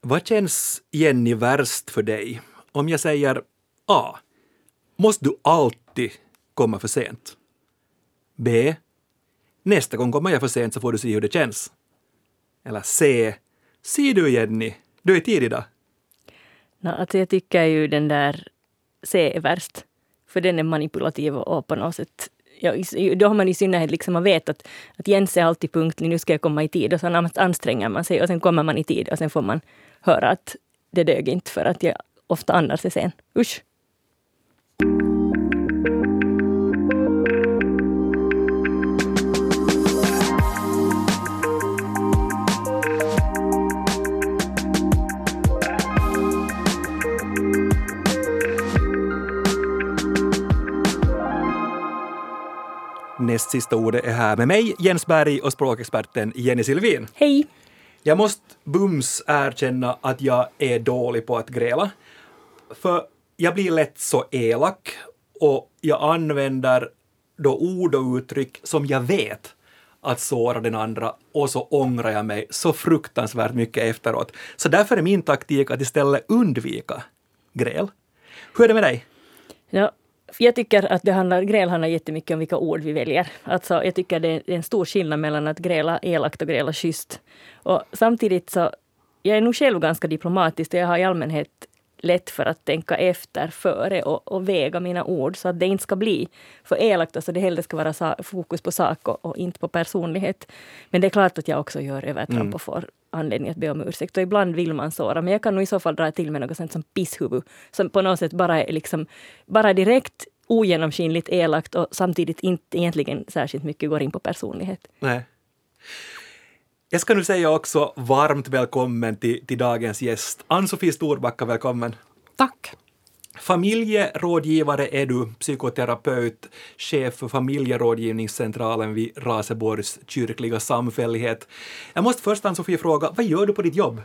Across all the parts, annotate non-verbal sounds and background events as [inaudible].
Vad känns, Jenny, värst för dig? Om jag säger A. Måste du alltid komma för sent? B. Nästa gång kommer jag för sent så får du se hur det känns. Eller C. Se du Jenny, du är tidig idag. No, alltså jag tycker ju den där C är värst. För den är manipulativ och på något sätt ja, då har man i synnerhet liksom man vet att, att Jens är alltid punktlig, nu ska jag komma i tid. Och så anstränger man sig och sen kommer man i tid och sen får man höra att det dög inte för att jag ofta annars är sen. Usch! Näst sista ordet är här med mig, Jens Berg och språkexperten Jenny Silvin. Hej! Jag måste bums erkänna att jag är dålig på att gräla. För jag blir lätt så elak och jag använder då ord och uttryck som jag vet att såra den andra och så ångrar jag mig så fruktansvärt mycket efteråt. Så därför är min taktik att istället undvika gräl. Hur är det med dig? Ja, jag tycker att det handlar, gräl handlar jättemycket om vilka ord vi väljer. Alltså, jag tycker det är en stor skillnad mellan att gräla elakt och gräla schysst. Och samtidigt så, jag är nog själv ganska diplomatisk och jag har i allmänhet lätt för att tänka efter före och, och, väga mina ord så att det inte ska bli för elakt. Alltså det hellre ska vara fokus på sak och, och, inte på personlighet. Men det är klart att jag också gör övertramp mm. och får anledning att be om ursäkt. Och ibland vill man såra, men jag kan nog i så fall dra till med något sånt som pisshuvud, som på något sätt bara är liksom, bara direkt ogenomskinligt elakt och samtidigt inte egentligen särskilt mycket går in på personlighet. Nej. Jag ska nu säga också varmt välkommen till, till dagens gäst. Ann-Sofie Storbacka, välkommen. Tack. Familjerådgivare är du, psykoterapeut, chef för familjerådgivningscentralen vid Raseborgs kyrkliga samfällighet. Jag måste först Ann-Sofie fråga, vad gör du på ditt jobb?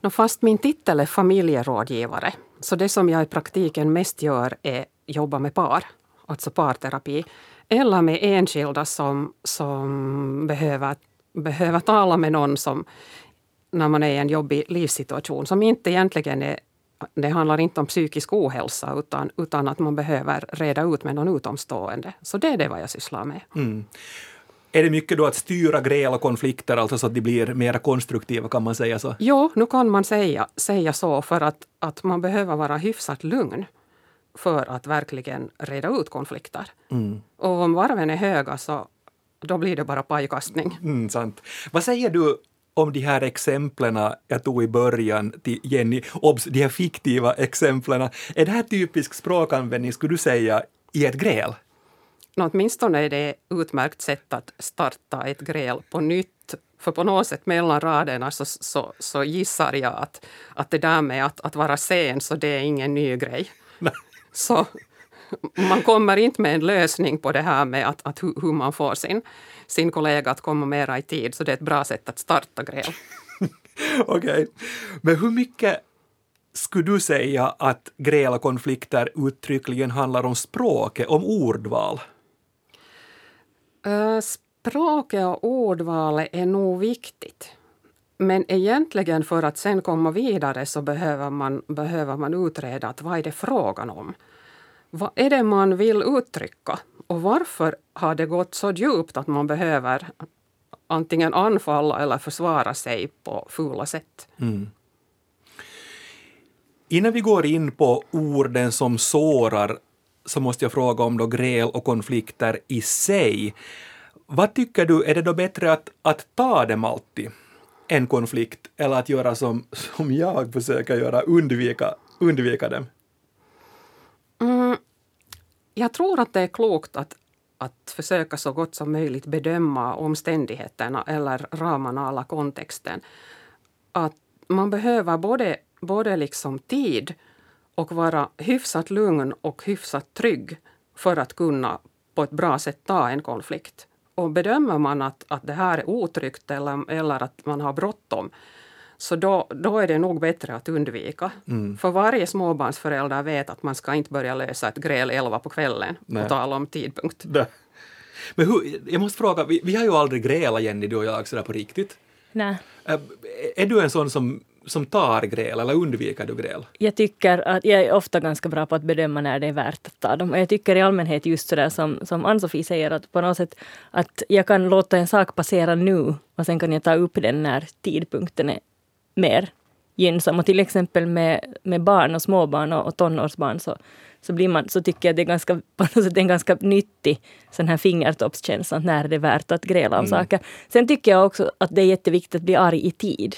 No, fast min titel är familjerådgivare, så det som jag i praktiken mest gör är jobba med par, alltså parterapi, eller med enskilda som, som behöver, behöver tala med någon som när man är i en jobbig livssituation som inte egentligen är det handlar inte om psykisk ohälsa utan, utan att man behöver reda ut med någon utomstående. Så det är det vad jag sysslar med. Mm. Är det mycket då att styra gräl och konflikter, alltså så att de blir mer konstruktiva, kan man säga så? Jo, nu kan man säga, säga så, för att, att man behöver vara hyfsat lugn för att verkligen reda ut konflikter. Mm. Och om varven är höga så då blir det bara pajkastning. Mm, sant. Vad säger du om de här exemplen jag tog i början till Jenny, obs, de här fiktiva exemplen. Är det här typisk språkanvändning, skulle du säga, i ett gräl? No, åtminstone är det ett utmärkt sätt att starta ett gräl på nytt. För på något sätt mellan raderna så, så, så gissar jag att, att det där med att, att vara sen, så det är ingen ny grej. Så man kommer inte med en lösning på det här med att, att hur, hur man får sin, sin kollega att komma mera i tid. Så det är ett bra sätt att starta gräl. [laughs] Okej. Okay. Men hur mycket skulle du säga att gräl och konflikter uttryckligen handlar om språket, om ordval? Uh, språket och ordvalet är nog viktigt. Men egentligen för att sen komma vidare så behöver man, behöver man utreda att vad är det frågan om. Vad är det man vill uttrycka? Och varför har det gått så djupt att man behöver antingen anfalla eller försvara sig på fula sätt? Mm. Innan vi går in på orden som sårar så måste jag fråga om då gräl och konflikter i sig. Vad tycker du, är det då bättre att, att ta dem alltid, en konflikt, eller att göra som, som jag försöker göra, undvika, undvika dem? Mm, jag tror att det är klokt att, att försöka så gott som möjligt bedöma omständigheterna eller ramarna, alla kontexten. Att man behöver både, både liksom tid och vara hyfsat lugn och hyfsat trygg för att kunna på ett bra sätt ta en konflikt. Och bedömer man att, att det här är otryggt eller, eller att man har bråttom så då, då är det nog bättre att undvika. Mm. För varje småbarnsförälder vet att man ska inte börja lösa ett gräl elva på kvällen Nej. och tala om tidpunkt. Nej. Men hur, jag måste fråga, vi, vi har ju aldrig grälat Jenny, du och jag, sådär på riktigt. Nej. Är du en sån som som tar gräl eller undviker du gräl? Jag tycker att jag är ofta ganska bra på att bedöma när det är värt att ta dem. Och jag tycker i allmänhet just sådär som, som Ann-Sofie säger att på något sätt att jag kan låta en sak passera nu och sen kan jag ta upp den när tidpunkten är mer gynnsam. Och till exempel med, med barn och småbarn och, och tonårsbarn så, så, blir man, så tycker jag det är ganska, [laughs] på något sätt en ganska nyttig sån här fingertoppskänsla när det är värt att gräla om mm. saker. Sen tycker jag också att det är jätteviktigt att bli arg i tid.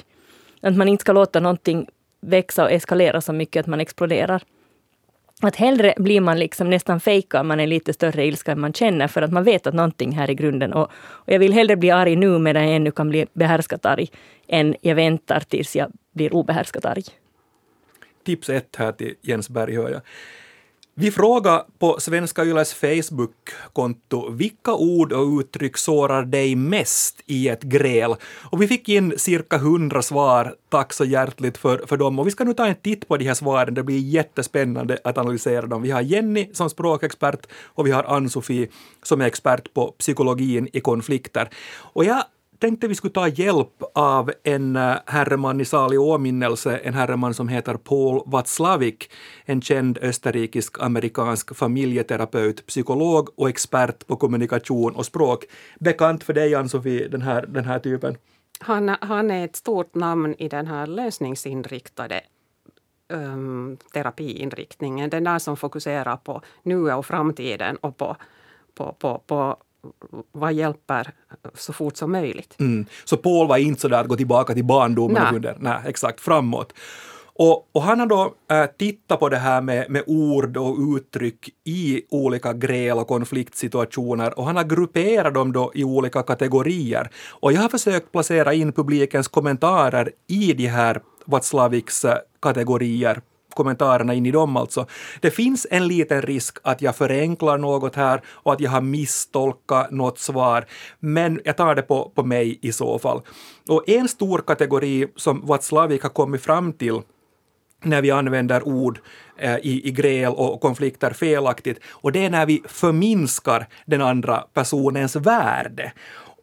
Att man inte ska låta någonting växa och eskalera så mycket att man exploderar. Att hellre blir man liksom nästan fejkar man är lite större ilska än man känner för att man vet att någonting här i grunden. Och, och jag vill hellre bli arg nu medan jag ännu kan bli behärskat arg än jag väntar tills jag blir obehärskat arg. Tips ett här till Jens Berg hör jag. Vi frågar på Svenska Yles Facebook-konto vilka ord och uttryck sårar dig mest i ett gräl? Och vi fick in cirka hundra svar. Tack så hjärtligt för, för dem. Och vi ska nu ta en titt på de här svaren. Det blir jättespännande att analysera dem. Vi har Jenny som språkexpert och vi har Ann-Sofie som är expert på psykologin i konflikter. Och jag tänkte vi skulle ta hjälp av en eh, herreman i salig åminnelse, en herreman som heter Paul Watzlawick, en känd österrikisk-amerikansk familjeterapeut, psykolog och expert på kommunikation och språk. Bekant för dig, Ann-Sofie, den här, den här typen? Han, han är ett stort namn i den här lösningsinriktade um, terapiinriktningen. Den där som fokuserar på nuet och framtiden och på, på, på, på vad hjälper så fort som möjligt. Mm. Så Paul var inte så där att gå tillbaka till barndomen? Nej. Nej, exakt, framåt. Och, och, han har då äh, tittat på det här med, med ord och uttryck i olika gräl och konfliktsituationer och han har grupperat dem då i olika kategorier. Och jag har försökt placera in publikens kommentarer i de här Vatslaviks äh, kategorier kommentarerna in i dem alltså. Det finns en liten risk att jag förenklar något här och att jag har misstolkat något svar, men jag tar det på, på mig i så fall. Och en stor kategori som Václavik har kommit fram till när vi använder ord eh, i, i gräl och konflikter felaktigt, och det är när vi förminskar den andra personens värde.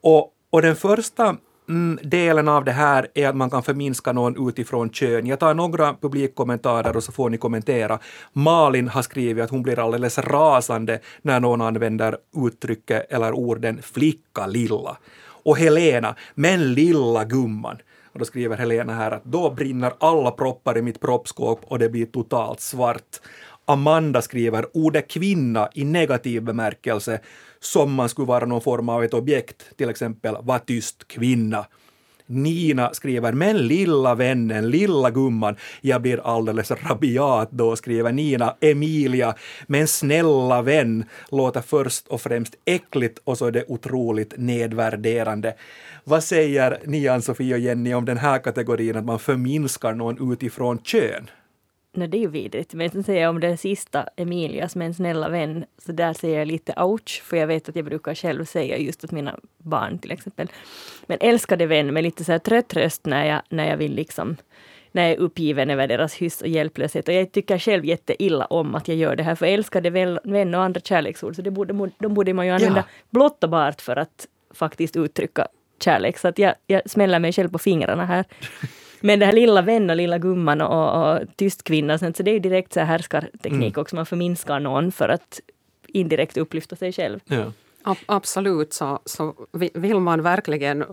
Och, och den första Mm, delen av det här är att man kan förminska någon utifrån kön. Jag tar några publikkommentarer och så får ni kommentera. Malin har skrivit att hon blir alldeles rasande när någon använder uttrycket eller orden flicka lilla. Och Helena, men lilla gumman. Och då skriver Helena här att då brinner alla proppar i mitt proppskåp och det blir totalt svart. Amanda skriver ordet kvinna i negativ bemärkelse som man skulle vara någon form av ett objekt, till exempel var tyst kvinna. Nina skriver, men lilla vännen, lilla gumman, jag blir alldeles rabiat då, skriver Nina. Emilia, men snälla vän, låter först och främst äckligt och så är det otroligt nedvärderande. Vad säger ni, Ann-Sofie och Jenny, om den här kategorin, att man förminskar någon utifrån kön? Nej, det är ju vidrigt. Men sen säger jag om den sista, Emilias, men snälla vän, så där säger jag lite ouch, för jag vet att jag brukar själv säga just åt mina barn till exempel. Men älskade vän med lite så här trött röst när jag, när jag vill liksom när jag är uppgiven över deras hyss och hjälplöshet. Och jag tycker själv jätteilla om att jag gör det här, för älskade vän och andra kärleksord, så det borde, de borde man ju använda ja. blott och bart för att faktiskt uttrycka kärlek. Så att jag, jag smäller mig själv på fingrarna här. [laughs] Men det här lilla vän och lilla gumman och, och tyst kvinna, så det är ju direkt så här härskarteknik mm. också. Man förminskar någon för att indirekt upplyfta sig själv. Ja. Absolut, så, så vill man verkligen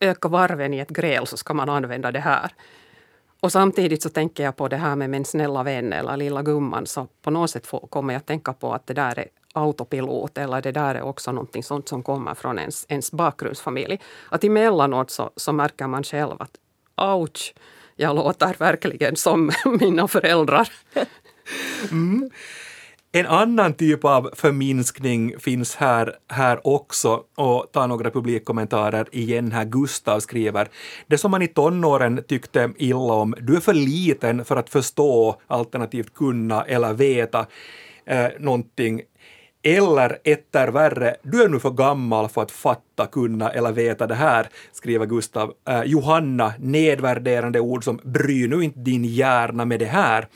öka varven i ett gräl så ska man använda det här. Och samtidigt så tänker jag på det här med min snälla vän eller lilla gumman. Så på något sätt får, kommer jag att tänka på att det där är autopilot eller det där är också någonting sånt som kommer från ens, ens bakgrundsfamilj. Att emellanåt så, så märker man själv att ouch, jag låter verkligen som [laughs] mina föräldrar. Mm. En annan typ av förminskning finns här, här också och ta några publikkommentarer igen här. Gustav skriver, det som man i tonåren tyckte illa om, du är för liten för att förstå alternativt kunna eller veta eh, någonting eller etter värre, du är nu för gammal för att fatta, kunna eller veta det här, skriver Gustav. Eh, Johanna, nedvärderande ord som bry nu inte din hjärna med det här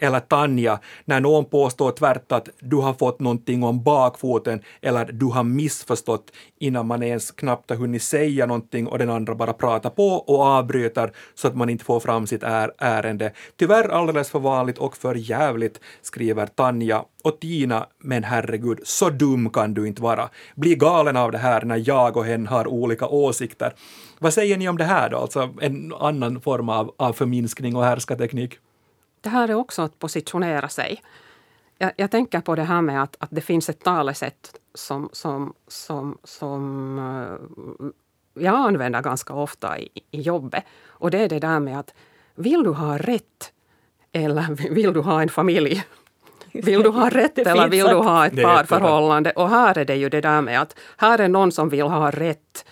eller Tanja när någon påstår tvärt att du har fått någonting om bakfoten eller du har missförstått innan man ens knappt har hunnit säga någonting och den andra bara pratar på och avbryter så att man inte får fram sitt är ärende. Tyvärr alldeles för vanligt och för jävligt, skriver Tanja. Och Tina, men herregud, så dum kan du inte vara. Bli galen av det här när jag och hen har olika åsikter. Vad säger ni om det här då, alltså en annan form av, av förminskning och härskarteknik? Det här är också att positionera sig. Jag, jag, tänker på det här med att, att det finns ett talesätt som, som, som, som uh, jag använder ganska ofta i, i jobbet. Och det är det där med att vill du ha rätt eller vill du ha en familj? Vill du ha rätt [laughs] eller vill du ha ett parförhållande? Och här är det ju det där med att här är någon som vill ha rätt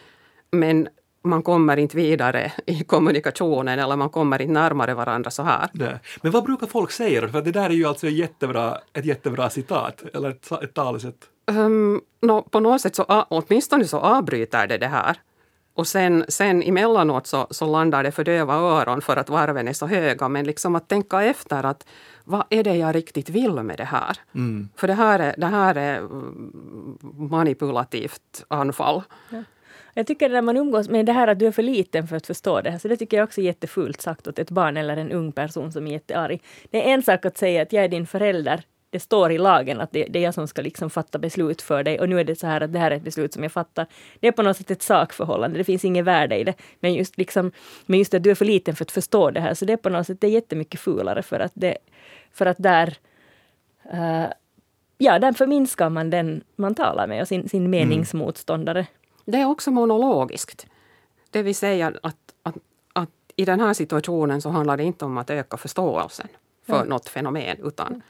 men man kommer inte vidare i kommunikationen eller man kommer inte närmare varandra så här. Nej. Men vad brukar folk säga För det där är ju alltså ett jättebra, ett jättebra citat, eller ett, ett talesätt. Um, no, på något sätt så, åtminstone så avbryter det det här. Och sen, sen emellanåt så, så landar det för döva öron för att varven är så höga. Men liksom att tänka efter att vad är det jag riktigt vill med det här? Mm. För det här är, det här är mm, manipulativt anfall. Ja. Jag tycker när man umgås med det här att du är för liten för att förstå det här, så det tycker jag också är jättefult sagt åt ett barn eller en ung person som är jättearg. Det är en sak att säga att jag är din förälder, det står i lagen att det, det, är jag som ska liksom fatta beslut för dig och nu är det så här att det här är ett beslut som jag fattar. Det är på något sätt ett sakförhållande, det finns inget värde i det. Men just, liksom, men just att du är för liten för att förstå det här, så det är på något sätt det är jättemycket fulare för att, det, för att där uh, Ja, där förminskar man den man talar med och sin, sin mm. meningsmotståndare. Mm. Det är också monologiskt. Det vill säga att, att, att i den här situationen så handlar det inte om att öka förståelsen för ja. något fenomen utan,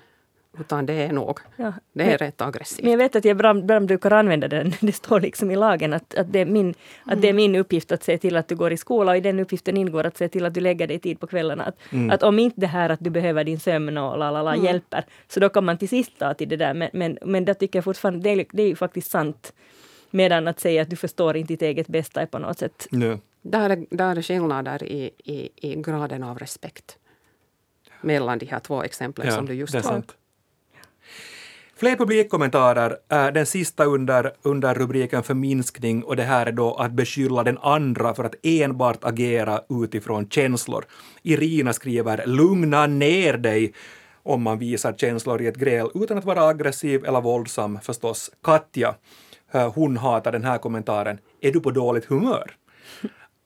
utan det är nog ja. det är men, rätt aggressivt. Men jag vet att jag ibland brukar använda den. [laughs] Det står liksom i lagen att, att, det är min, att det är min uppgift att se till att du går i skola och i den uppgiften ingår att se till att du lägger dig tid på kvällarna. Att, mm. att om inte det här att du behöver din sömn och lalala mm. hjälper så då kan man till sist ta till det där. Men, men, men det tycker jag fortfarande, det är, det är ju faktiskt sant Medan att säga att du förstår inte ditt eget bästa är på något sätt... Nej. Där är, där är skillnader i, i, i graden av respekt mellan de här två exemplen ja, som du just har. Fler publikkommentarer. Den sista under, under rubriken förminskning och det här är då att beskylla den andra för att enbart agera utifrån känslor. Irina skriver ”lugna ner dig” om man visar känslor i ett gräl utan att vara aggressiv eller våldsam förstås. Katja Eh, hon hatar den här kommentaren. Är du på dåligt humör?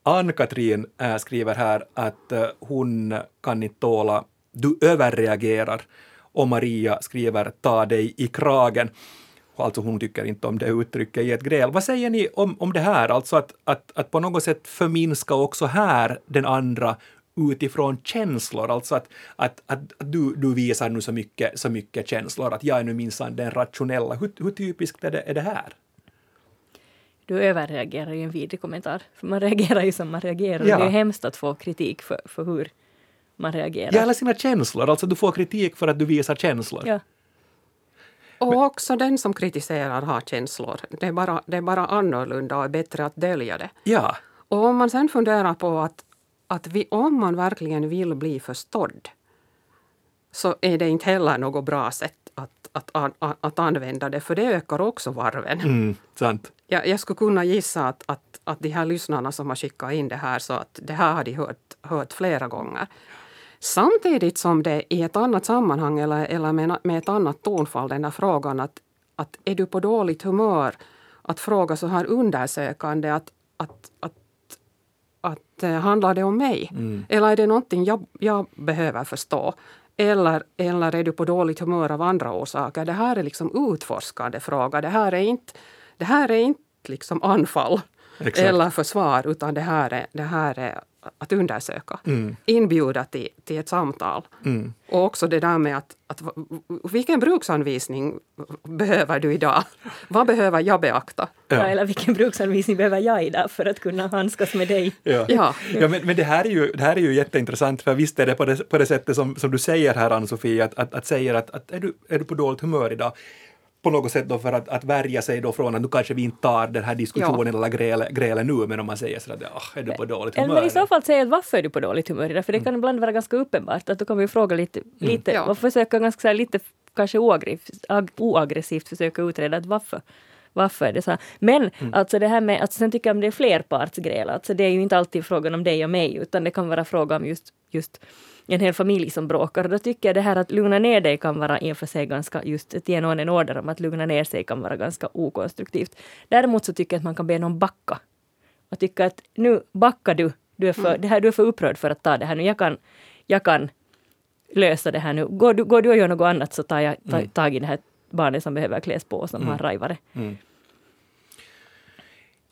Ann-Katrin eh, skriver här att eh, hon kan inte tåla du överreagerar och Maria skriver ta dig i kragen. Alltså hon tycker inte om det uttrycket i ett gräl. Vad säger ni om, om det här, alltså att, att, att på något sätt förminska också här den andra utifrån känslor, alltså att, att, att, du, du visar nu så mycket, så mycket känslor, att jag är nu minsann den rationella. Hur, hur typiskt är det, är det här? Du överreagerar i en vidrig kommentar. För man reagerar ju som man reagerar. Ja. Det är hemskt att få kritik för, för hur man reagerar. Ja, eller sina känslor. Alltså du får kritik för att du visar känslor. Ja. Och Men, också den som kritiserar har känslor. Det är, bara, det är bara annorlunda och är bättre att dölja det. Ja. Och om man sen funderar på att, att vi, om man verkligen vill bli förstådd så är det inte heller något bra sätt att, att, att, att använda det, för det ökar också varven. Mm, sant. Jag, jag skulle kunna gissa att, att, att de här lyssnarna som har skickat in det här, så att det här har de hört, hört flera gånger. Samtidigt som det i ett annat sammanhang eller, eller med, med ett annat tonfall, den här frågan att, att är du på dåligt humör? Att fråga så här undersökande att, att, att, att, att handlar det om mig? Mm. Eller är det någonting jag, jag behöver förstå? Eller, eller är du på dåligt humör av andra orsaker? Det här är liksom utforskande fråga. Det här är inte, det här är inte liksom anfall Exakt. eller försvar, utan det här är, det här är att undersöka. Mm. Inbjuda till, till ett samtal. Mm. Och också det där med att, att vilken bruksanvisning behöver du idag? Vad behöver jag beakta? Ja. ja. eller vilken bruksanvisning behöver jag idag för att kunna handskas med dig? Ja, ja. ja men, men det, här är ju, det här är ju jätteintressant, för visst är det på det, på det sättet som, som du säger här Ann-Sofie, att, att, att säger att, att är, du, är du på dåligt humör idag? På något sätt då för att, att värja sig då från att nu kanske vi inte tar den här diskussionen eller grälet, grälet nu, men om man säger så att ja, är du på dåligt humör? Eller i så fall säga att varför är du på dåligt humör idag? För det kan Mm. ibland vara ganska uppenbart att då kan vi fråga lite, lite Ja. och försöka ganska så här, lite kanske oaggressivt, ag- oaggressivt försöka utreda att varför. Varför är det så här? Men Mm. alltså det här med, alltså sen tycker jag om det är flerpartsgräl, alltså det är ju inte alltid frågan om dig och mig, utan det kan vara fråga om just, just en hel familj som bråkar. Och då tycker jag det här att lugna ner dig kan vara i och för sig ganska, just att ge någon en order om att lugna ner sig kan vara ganska okonstruktivt. Däremot så tycker jag att man kan be någon backa. Och tycka att nu backar du, du är, för, det här, du är för upprörd för att ta det här nu. Jag kan, jag kan lösa det här nu. Går du, går du och gör något annat så tar jag ta, tag i det här barnet som behöver kläs på som har rajvare.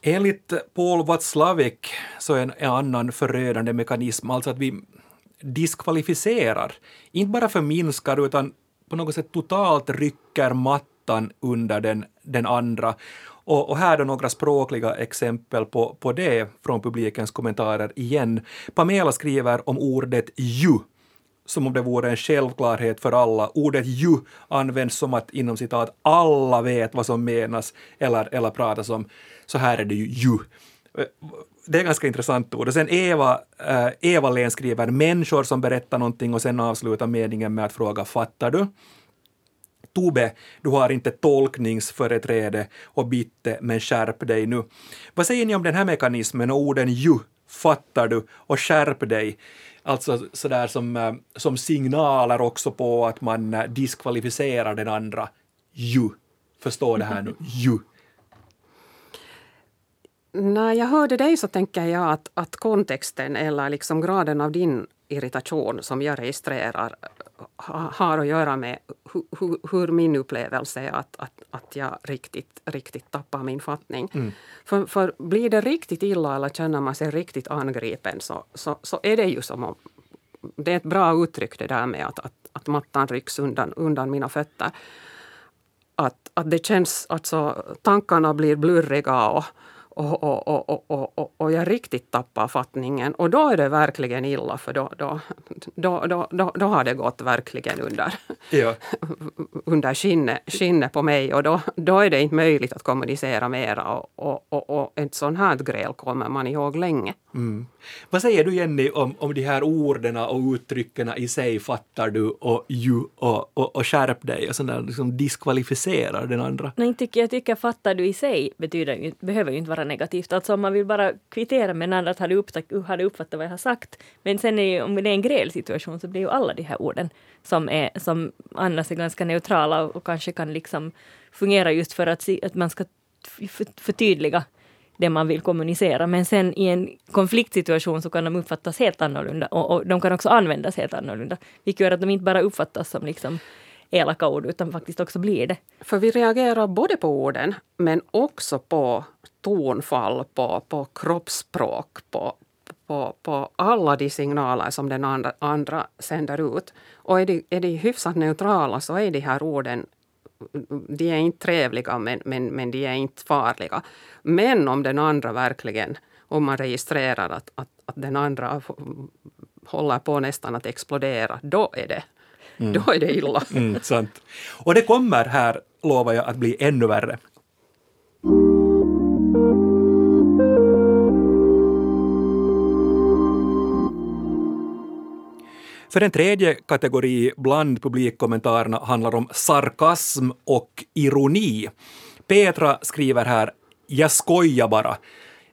Enligt Paul Watzlawick så är en, en annan förödande mekanism alltså att vi diskvalificerar, inte bara förminskar utan på något sätt totalt rycker mattan under den, den andra. Och, och här är några språkliga exempel på, på det från publikens kommentarer igen. Pamela skriver om ordet ju som om det vore en självklarhet för alla. Ordet ju används som att inom citat alla vet vad som menas eller, eller pratas om. Så här är det ju ju. Det är ett ganska intressant ord. Och sen Eva, eh, äh, Eva-Len skriver människor som berättar någonting och sen avslutar meningen med att fråga fattar du? Tobbe, du har inte tolkningsföreträde och bitte, men skärp dig nu. Vad säger ni om den här mekanismen och orden ju, fattar du och skärp dig? Alltså sådär som, eh, som signaler också på att man eh, diskvalificerar den andra. Ju. Förstå det här nu. [laughs] Ju. När jag hörde dig så tänker jag att, att kontexten eller liksom graden av din irritation som jag registrerar har att göra med hu, hu, hur min upplevelse är att, att, att jag riktigt, riktigt tappar min fattning. För, för blir det riktigt illa eller känner man sig riktigt angripen så, så, så är det ju som om det är ett bra uttryck det där med att, att, att mattan rycks undan, undan mina fötter. Att, att det känns, alltså tankarna blir blurriga och, och, och, och, och, och, jag riktigt tappar fattningen. Och då är det verkligen illa för då, då, då, då, då, då har det gått verkligen under, Ja. [laughs] under skinnet, skinnet på mig och då, då är det inte möjligt att kommunicera mera och, och, och, och ett sånt här gräl kommer man ihåg länge. Mm. Vad säger du Jenny om, om de här orden och uttrycken i sig, fattar du och ju och, och, och skärp dig och sådär, liksom diskvalificerar den andra? Nej, tycker jag tycker fattar du i sig betyder behöver ju inte vara negativt. Alltså om man vill bara kvittera med den andra att har du uppfattat, har du uppfattat vad jag har sagt. Men sen är ju, om det är en grälsituation så blir ju alla de här orden som, är, som annars är ganska neutrala och, och kanske kan liksom fungera just för att, se- att man ska förtydliga det man vill kommunicera. Men sen i en konfliktsituation så kan de uppfattas helt annorlunda och, och de kan också användas helt annorlunda. Vilket gör att de inte bara uppfattas som liksom elaka ord utan faktiskt också blir det. För vi reagerar både på orden men också på tonfall, på, på kroppsspråk, på, på, på alla de signaler som den andra, andra sänder ut. Och är de, är de hyfsat neutrala så är de här orden de är inte trevliga men, men, men de är inte farliga. Men om den andra verkligen, om man registrerar att, att, att den andra håller på nästan att explodera, då är det, då är det illa. Mm, sant. Och det kommer här, lovar jag, att bli ännu värre. För en tredje kategori bland publikkommentarerna handlar om sarkasm och ironi. Petra skriver här ”Jag skojar bara”.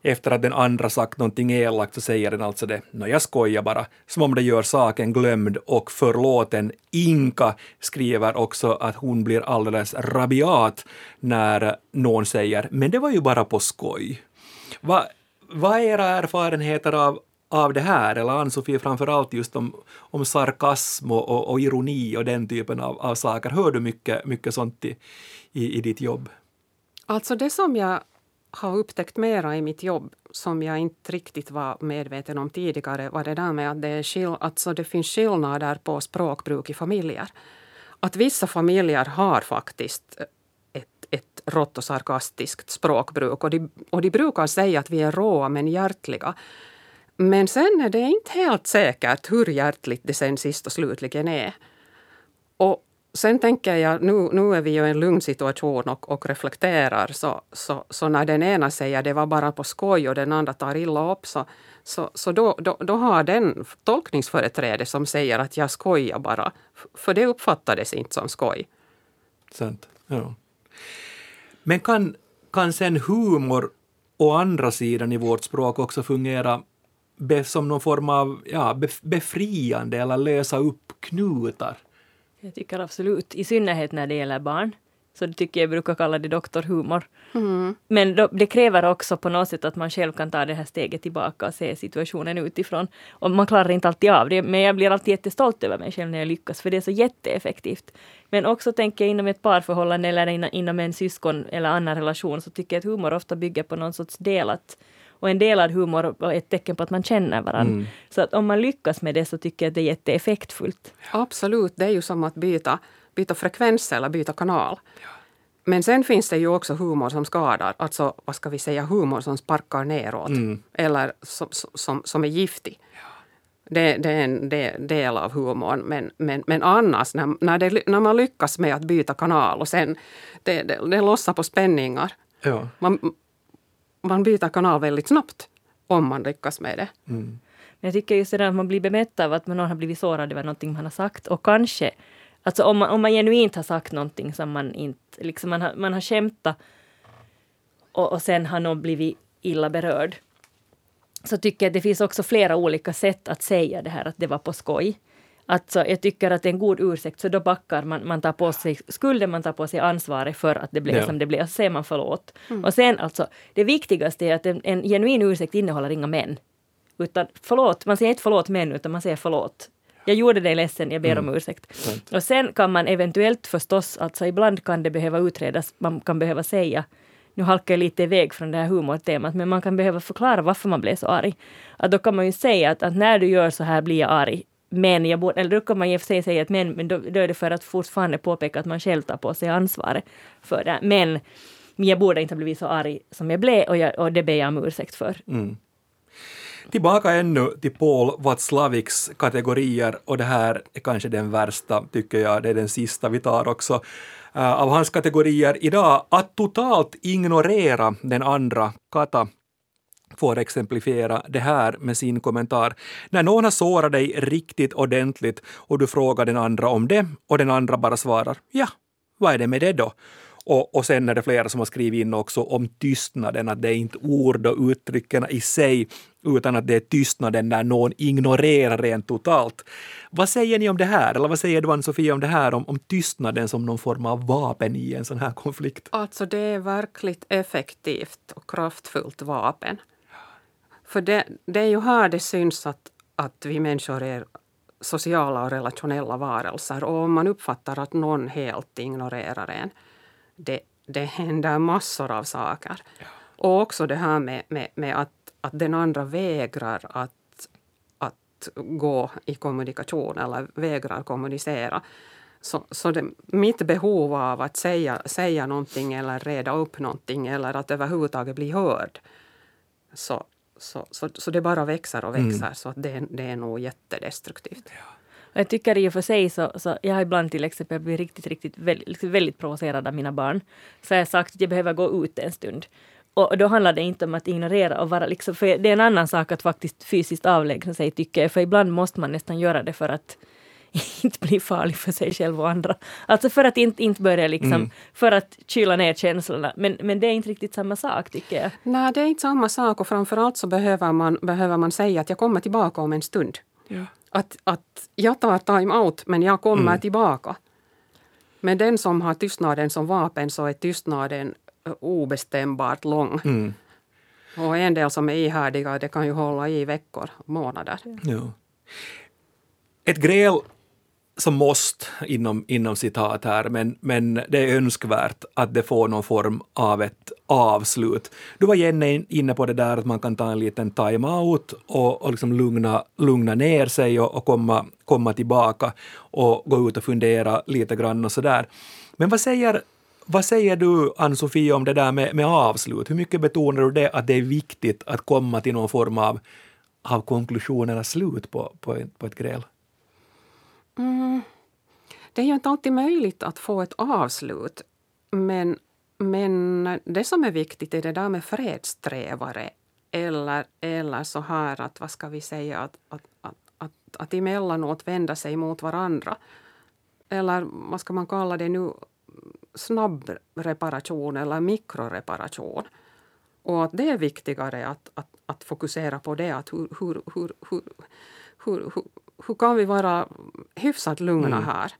Efter att den andra sagt någonting elakt så säger den alltså det ”Nå, jag skojar bara”, som om det gör saken glömd och förlåten. Inka skriver också att hon blir alldeles rabiat när någon säger ”Men det var ju bara på skoj”. Va, vad är era erfarenheter av, av det här, eller Ann-Sofie framför allt just om, om sarkasm och, och, och ironi och den typen av, av saker? Hör du mycket, mycket sånt i, i, i ditt jobb? Alltså det som jag har upptäckt mera i mitt jobb som jag inte riktigt var medveten om tidigare var det där med att det, är skill- alltså det finns skillnader på språkbruk i familjer. Att vissa familjer har faktiskt ett, ett rått och sarkastiskt språkbruk och de, och de brukar säga att vi är råa men hjärtliga. Men sen är det inte helt säkert hur hjärtligt det sen sist och slutligen är. Och, sen tänker jag, nu, nu är vi ju i en lugn situation och, och reflekterar, så, så, så när den ena säger det var bara på skoj och den andra tar illa upp, så, så, så då, då, då har den tolkningsföreträde som säger att jag skojar bara. För det uppfattades inte som skoj. Sant. Ja. Men kan, kan sen humor å andra sidan i vårt språk också fungera be, som någon form av ja, befriande eller lösa upp knutar? Jag tycker absolut, i synnerhet när det gäller barn. Så det tycker jag brukar kalla det doktorhumor. Mm. Men då, det kräver också på något sätt att man själv kan ta det här steget tillbaka och se situationen utifrån. Och man klarar inte alltid av det, men jag blir alltid jättestolt över mig själv när jag lyckas, för det är så jätteeffektivt. Men också tänker jag inom ett parförhållande eller inom en syskon eller annan relation så tycker jag att humor ofta bygger på någon sorts delat och en delad humor är ett tecken på att man känner varandra. Mm. Så att om man lyckas med det så tycker jag att det är jätteeffektfullt. Absolut, det är ju som att byta, byta frekvens eller byta kanal. Ja. Men sen finns det ju också humor som skadar, alltså vad ska vi säga, humor som sparkar neråt mm. eller som, som, som är giftig. Det, det, är en del av humorn. Men, men, men annars, när, när, det, när man lyckas med att byta kanal och sen det, det, det lossar på spänningar. Ja. Man, man byter kanal väldigt snabbt om man lyckas med det. Mm. Men jag tycker just det där att man blir bemött av att någon har blivit sårad över någonting man har sagt och kanske Alltså om man, om man genuint har sagt någonting som man inte... Liksom man, har, man har skämtat och, och sen har någon blivit illa berörd. Så tycker jag att det finns också flera olika sätt att säga det här att det var på skoj. Alltså, jag tycker att det är en god ursäkt, så då backar man, man tar på sig skulden, man tar på sig ansvaret för att det blev ja. som det blev, och så säger man förlåt. Mm. Och sen alltså, det viktigaste är att en, en genuin ursäkt innehåller inga män. Utan förlåt, man säger inte förlåt män, utan man säger förlåt. Jag gjorde dig ledsen, jag ber om mm. ursäkt. Right. Och sen kan man eventuellt förstås, alltså ibland kan det behöva utredas, man kan behöva säga nu halkar jag lite iväg från det här humortemat, men man kan behöva förklara varför man blev så arg. Att då kan man ju säga att, att när du gör så här blir jag arg. Men jag borde, eller då kan man i och för sig säga att men, men då, då är det för att fortfarande påpeka att man själv tar på sig ansvaret för det. Men, men jag borde inte ha blivit så arg som jag blev och, jag, och det ber jag om ursäkt för. Mm. Tillbaka ännu till Paul Watzlawiks kategorier och det här är kanske den värsta, tycker jag. Det är den sista vi tar också uh, av hans kategorier idag. Att totalt ignorera den andra, Kata, får exemplifiera det här med sin kommentar. När någon har sårat dig riktigt ordentligt och du frågar den andra om det och den andra bara svarar ja, vad är det med det då? Och, och sen är det flera som har skrivit in också om tystnaden, att det är inte ord och uttrycken i sig, utan att det är tystnaden när någon ignorerar rent totalt. Vad säger ni om det här, eller vad säger du Ann-Sofie om det här, om, om tystnaden som någon form av vapen i en sån här konflikt? Alltså det är verkligt effektivt och kraftfullt vapen. För det, det är ju här det syns att, att vi människor är sociala och relationella varelser och om man uppfattar att någon helt ignorerar en det, det händer massor av saker. Ja. Och också det här med, med, med att, att den andra vägrar att, att gå i kommunikation eller vägrar kommunicera. Så, så det, mitt behov av att säga, säga någonting eller reda upp någonting eller att överhuvudtaget bli hörd så, så, så, så det bara växer och växer. Mm. Så att det, det är nog jättedestruktivt. Ja. Jag tycker i och för sig så, så jag har ibland till exempel blivit riktigt, riktigt väldigt, liksom väldigt provocerad av mina barn. Så jag har sagt att jag behöver gå ut en stund. Och då handlar det inte om att ignorera och vara liksom, för det är en annan sak att faktiskt fysiskt avlägsna sig tycker jag, för ibland måste man nästan göra det för att [laughs] inte bli farlig för sig själv och andra. Alltså för att inte, inte börja liksom, mm. för att kyla ner känslorna. Men, men det är inte riktigt samma sak tycker jag. Nej, det är inte samma sak och framförallt så behöver man, behöver man säga att jag kommer tillbaka om en stund. Ja att, att jag tar time-out men jag kommer mm. tillbaka. Men den som har tystnaden som vapen så är tystnaden obestämbart lång. Mm. Och en del som är ihärdiga, det kan ju hålla i veckor, månader. Ja. Ett gräl som måste inom, inom citat här, men, men det är önskvärt att det får någon form av ett avslut. Du var Jenny inne på det där att man kan ta en liten time-out och, och liksom lugna, lugna ner sig och, och komma, komma tillbaka och gå ut och fundera lite grann och sådär. Men vad säger vad säger du, Ann-Sofie, om det där med, med avslut? Hur mycket betonar du det, att det är viktigt att komma till någon form av, av konklusion eller slut på, på, på ett gräl? Mm. det är ju inte alltid möjligt att få ett avslut. Men, men det som är viktigt är det där med fredssträvare. Eller, eller så här att, vad ska vi säga, att, att, att, att, att emellanåt vända sig mot varandra. Eller vad ska man kalla det nu, snabbreparation eller mikroreparation. Och att det är viktigare att, att, att fokusera på det. Att hur, hur, hur, hur, hur, hur, hur kan vi vara hyfsat lugna mm. här?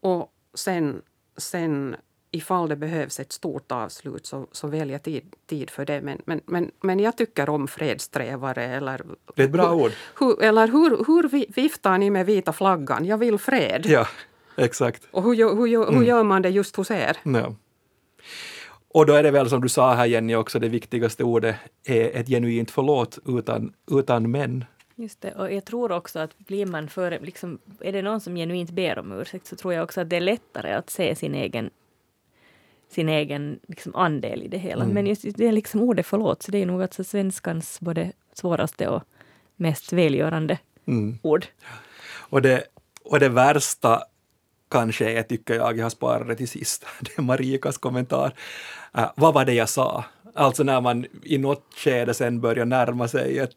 Och sen, sen ifall det behövs ett stort avslut så, så väljer tid, tid för det. Men, men, men, men jag tycker om fredssträvare. Eller, det är ett bra ord. Hur, eller hur, hur viftar ni med vita flaggan? Jag vill fred. Ja, exakt. Och hur, hur, hur, hur gör man det just hos er? Ja. Och då är det väl som du sa här Jenny också, det viktigaste ordet är ett genuint förlåt utan, utan men. Just det, och jag tror också att blir man för, liksom, är det någon som genuint ber om ursäkt så tror jag också att det är lättare att se sin egen sin egen liksom, andel i det hela. Mm. Men just det är liksom ordet förlåt, så det är nog alltså svenskans både svåraste och mest välgörande mm. ord. Och det, och det värsta kanske är, tycker jag, jag har sparat det till sist, [laughs] det är Marikas kommentar. Uh, vad var det jag sa? Alltså när man i något skede sen börjar närma sig ett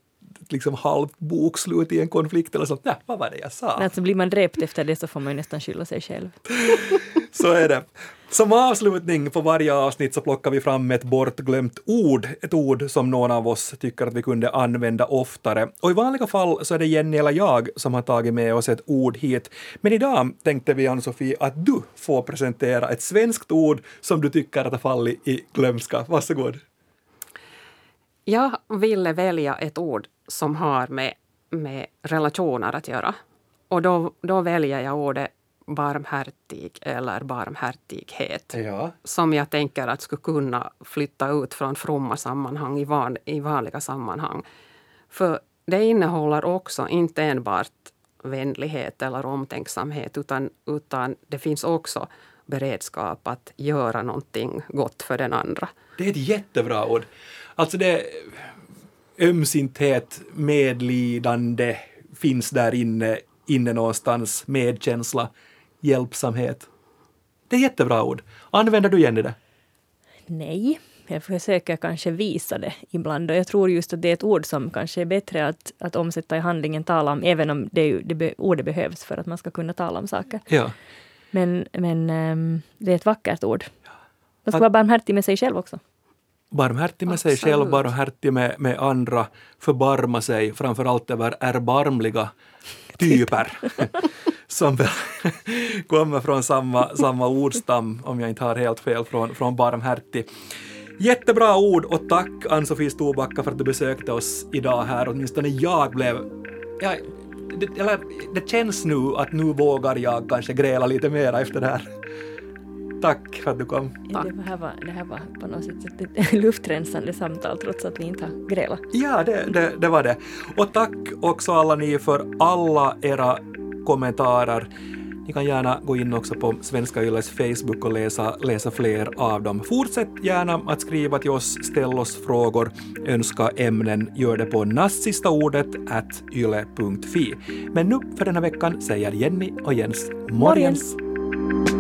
liksom halvt bokslut i en konflikt eller sånt. Nej, vad var det jag sa? Alltså blir man dräpt efter det så får man ju nästan skylla sig själv. [laughs] så är det. Som avslutning på varje avsnitt så plockar vi fram ett bortglömt ord, ett ord som någon av oss tycker att vi kunde använda oftare. Och i vanliga fall så är det Jenny eller jag som har tagit med oss ett ord hit. Men idag tänkte vi, Ann-Sofie, att du får presentera ett svenskt ord som du tycker att har fallit i glömska. Varsågod. Jag ville välja ett ord som har med, med relationer att göra. Och då, då väljer jag ordet barmhärtig eller barmhärtighet. Ja. Som jag tänker att skulle kunna flytta ut från fromma sammanhang i, van, i vanliga sammanhang. För det innehåller också inte enbart vänlighet eller omtänksamhet utan, utan det finns också beredskap att göra någonting gott för den andra. Det är ett jättebra ord. Alltså det ömsinthet, medlidande finns där inne, inne någonstans, medkänsla, hjälpsamhet. Det är jättebra ord. Använder du Jenny det? Nej, jag försöker kanske visa det ibland och jag tror just att det är ett ord som kanske är bättre att, att omsätta i handlingen, tala om, även om det, det ordet behövs för att man ska kunna tala om saker. Ja. Men, men um, det är ett vackert ord. Man ska vara barmhärtig med sig själv också barmhärtig med Absolut. sig själv, barmhärtig med, med andra, förbarma sig framförallt över erbarmliga typer [laughs] som kommer från samma, samma ordstam, om jag inte har helt fel, från, från barmhärtig. Jättebra ord och tack Ann-Sofie Storbacka för att du besökte oss idag här. Åtminstone jag blev... Ja, det, eller, det känns nu att nu vågar jag kanske gräla lite mera efter det här. Tack för att du kom. Ja, det, här var, det här var på något sätt ett [laughs] luftrensande samtal trots att vi inte har grälat. Ja, det, det, det var det. Och tack också alla ni för alla era kommentarer. Ni kan gärna gå in också på Svenska Yles Facebook och läsa, läsa fler av dem. Fortsätt gärna att skriva till oss, ställ oss frågor, önska ämnen. Gör det på nassistaordet at yle.fi. Men nu för den här veckan säger Jenny och Jens morgens. morgens.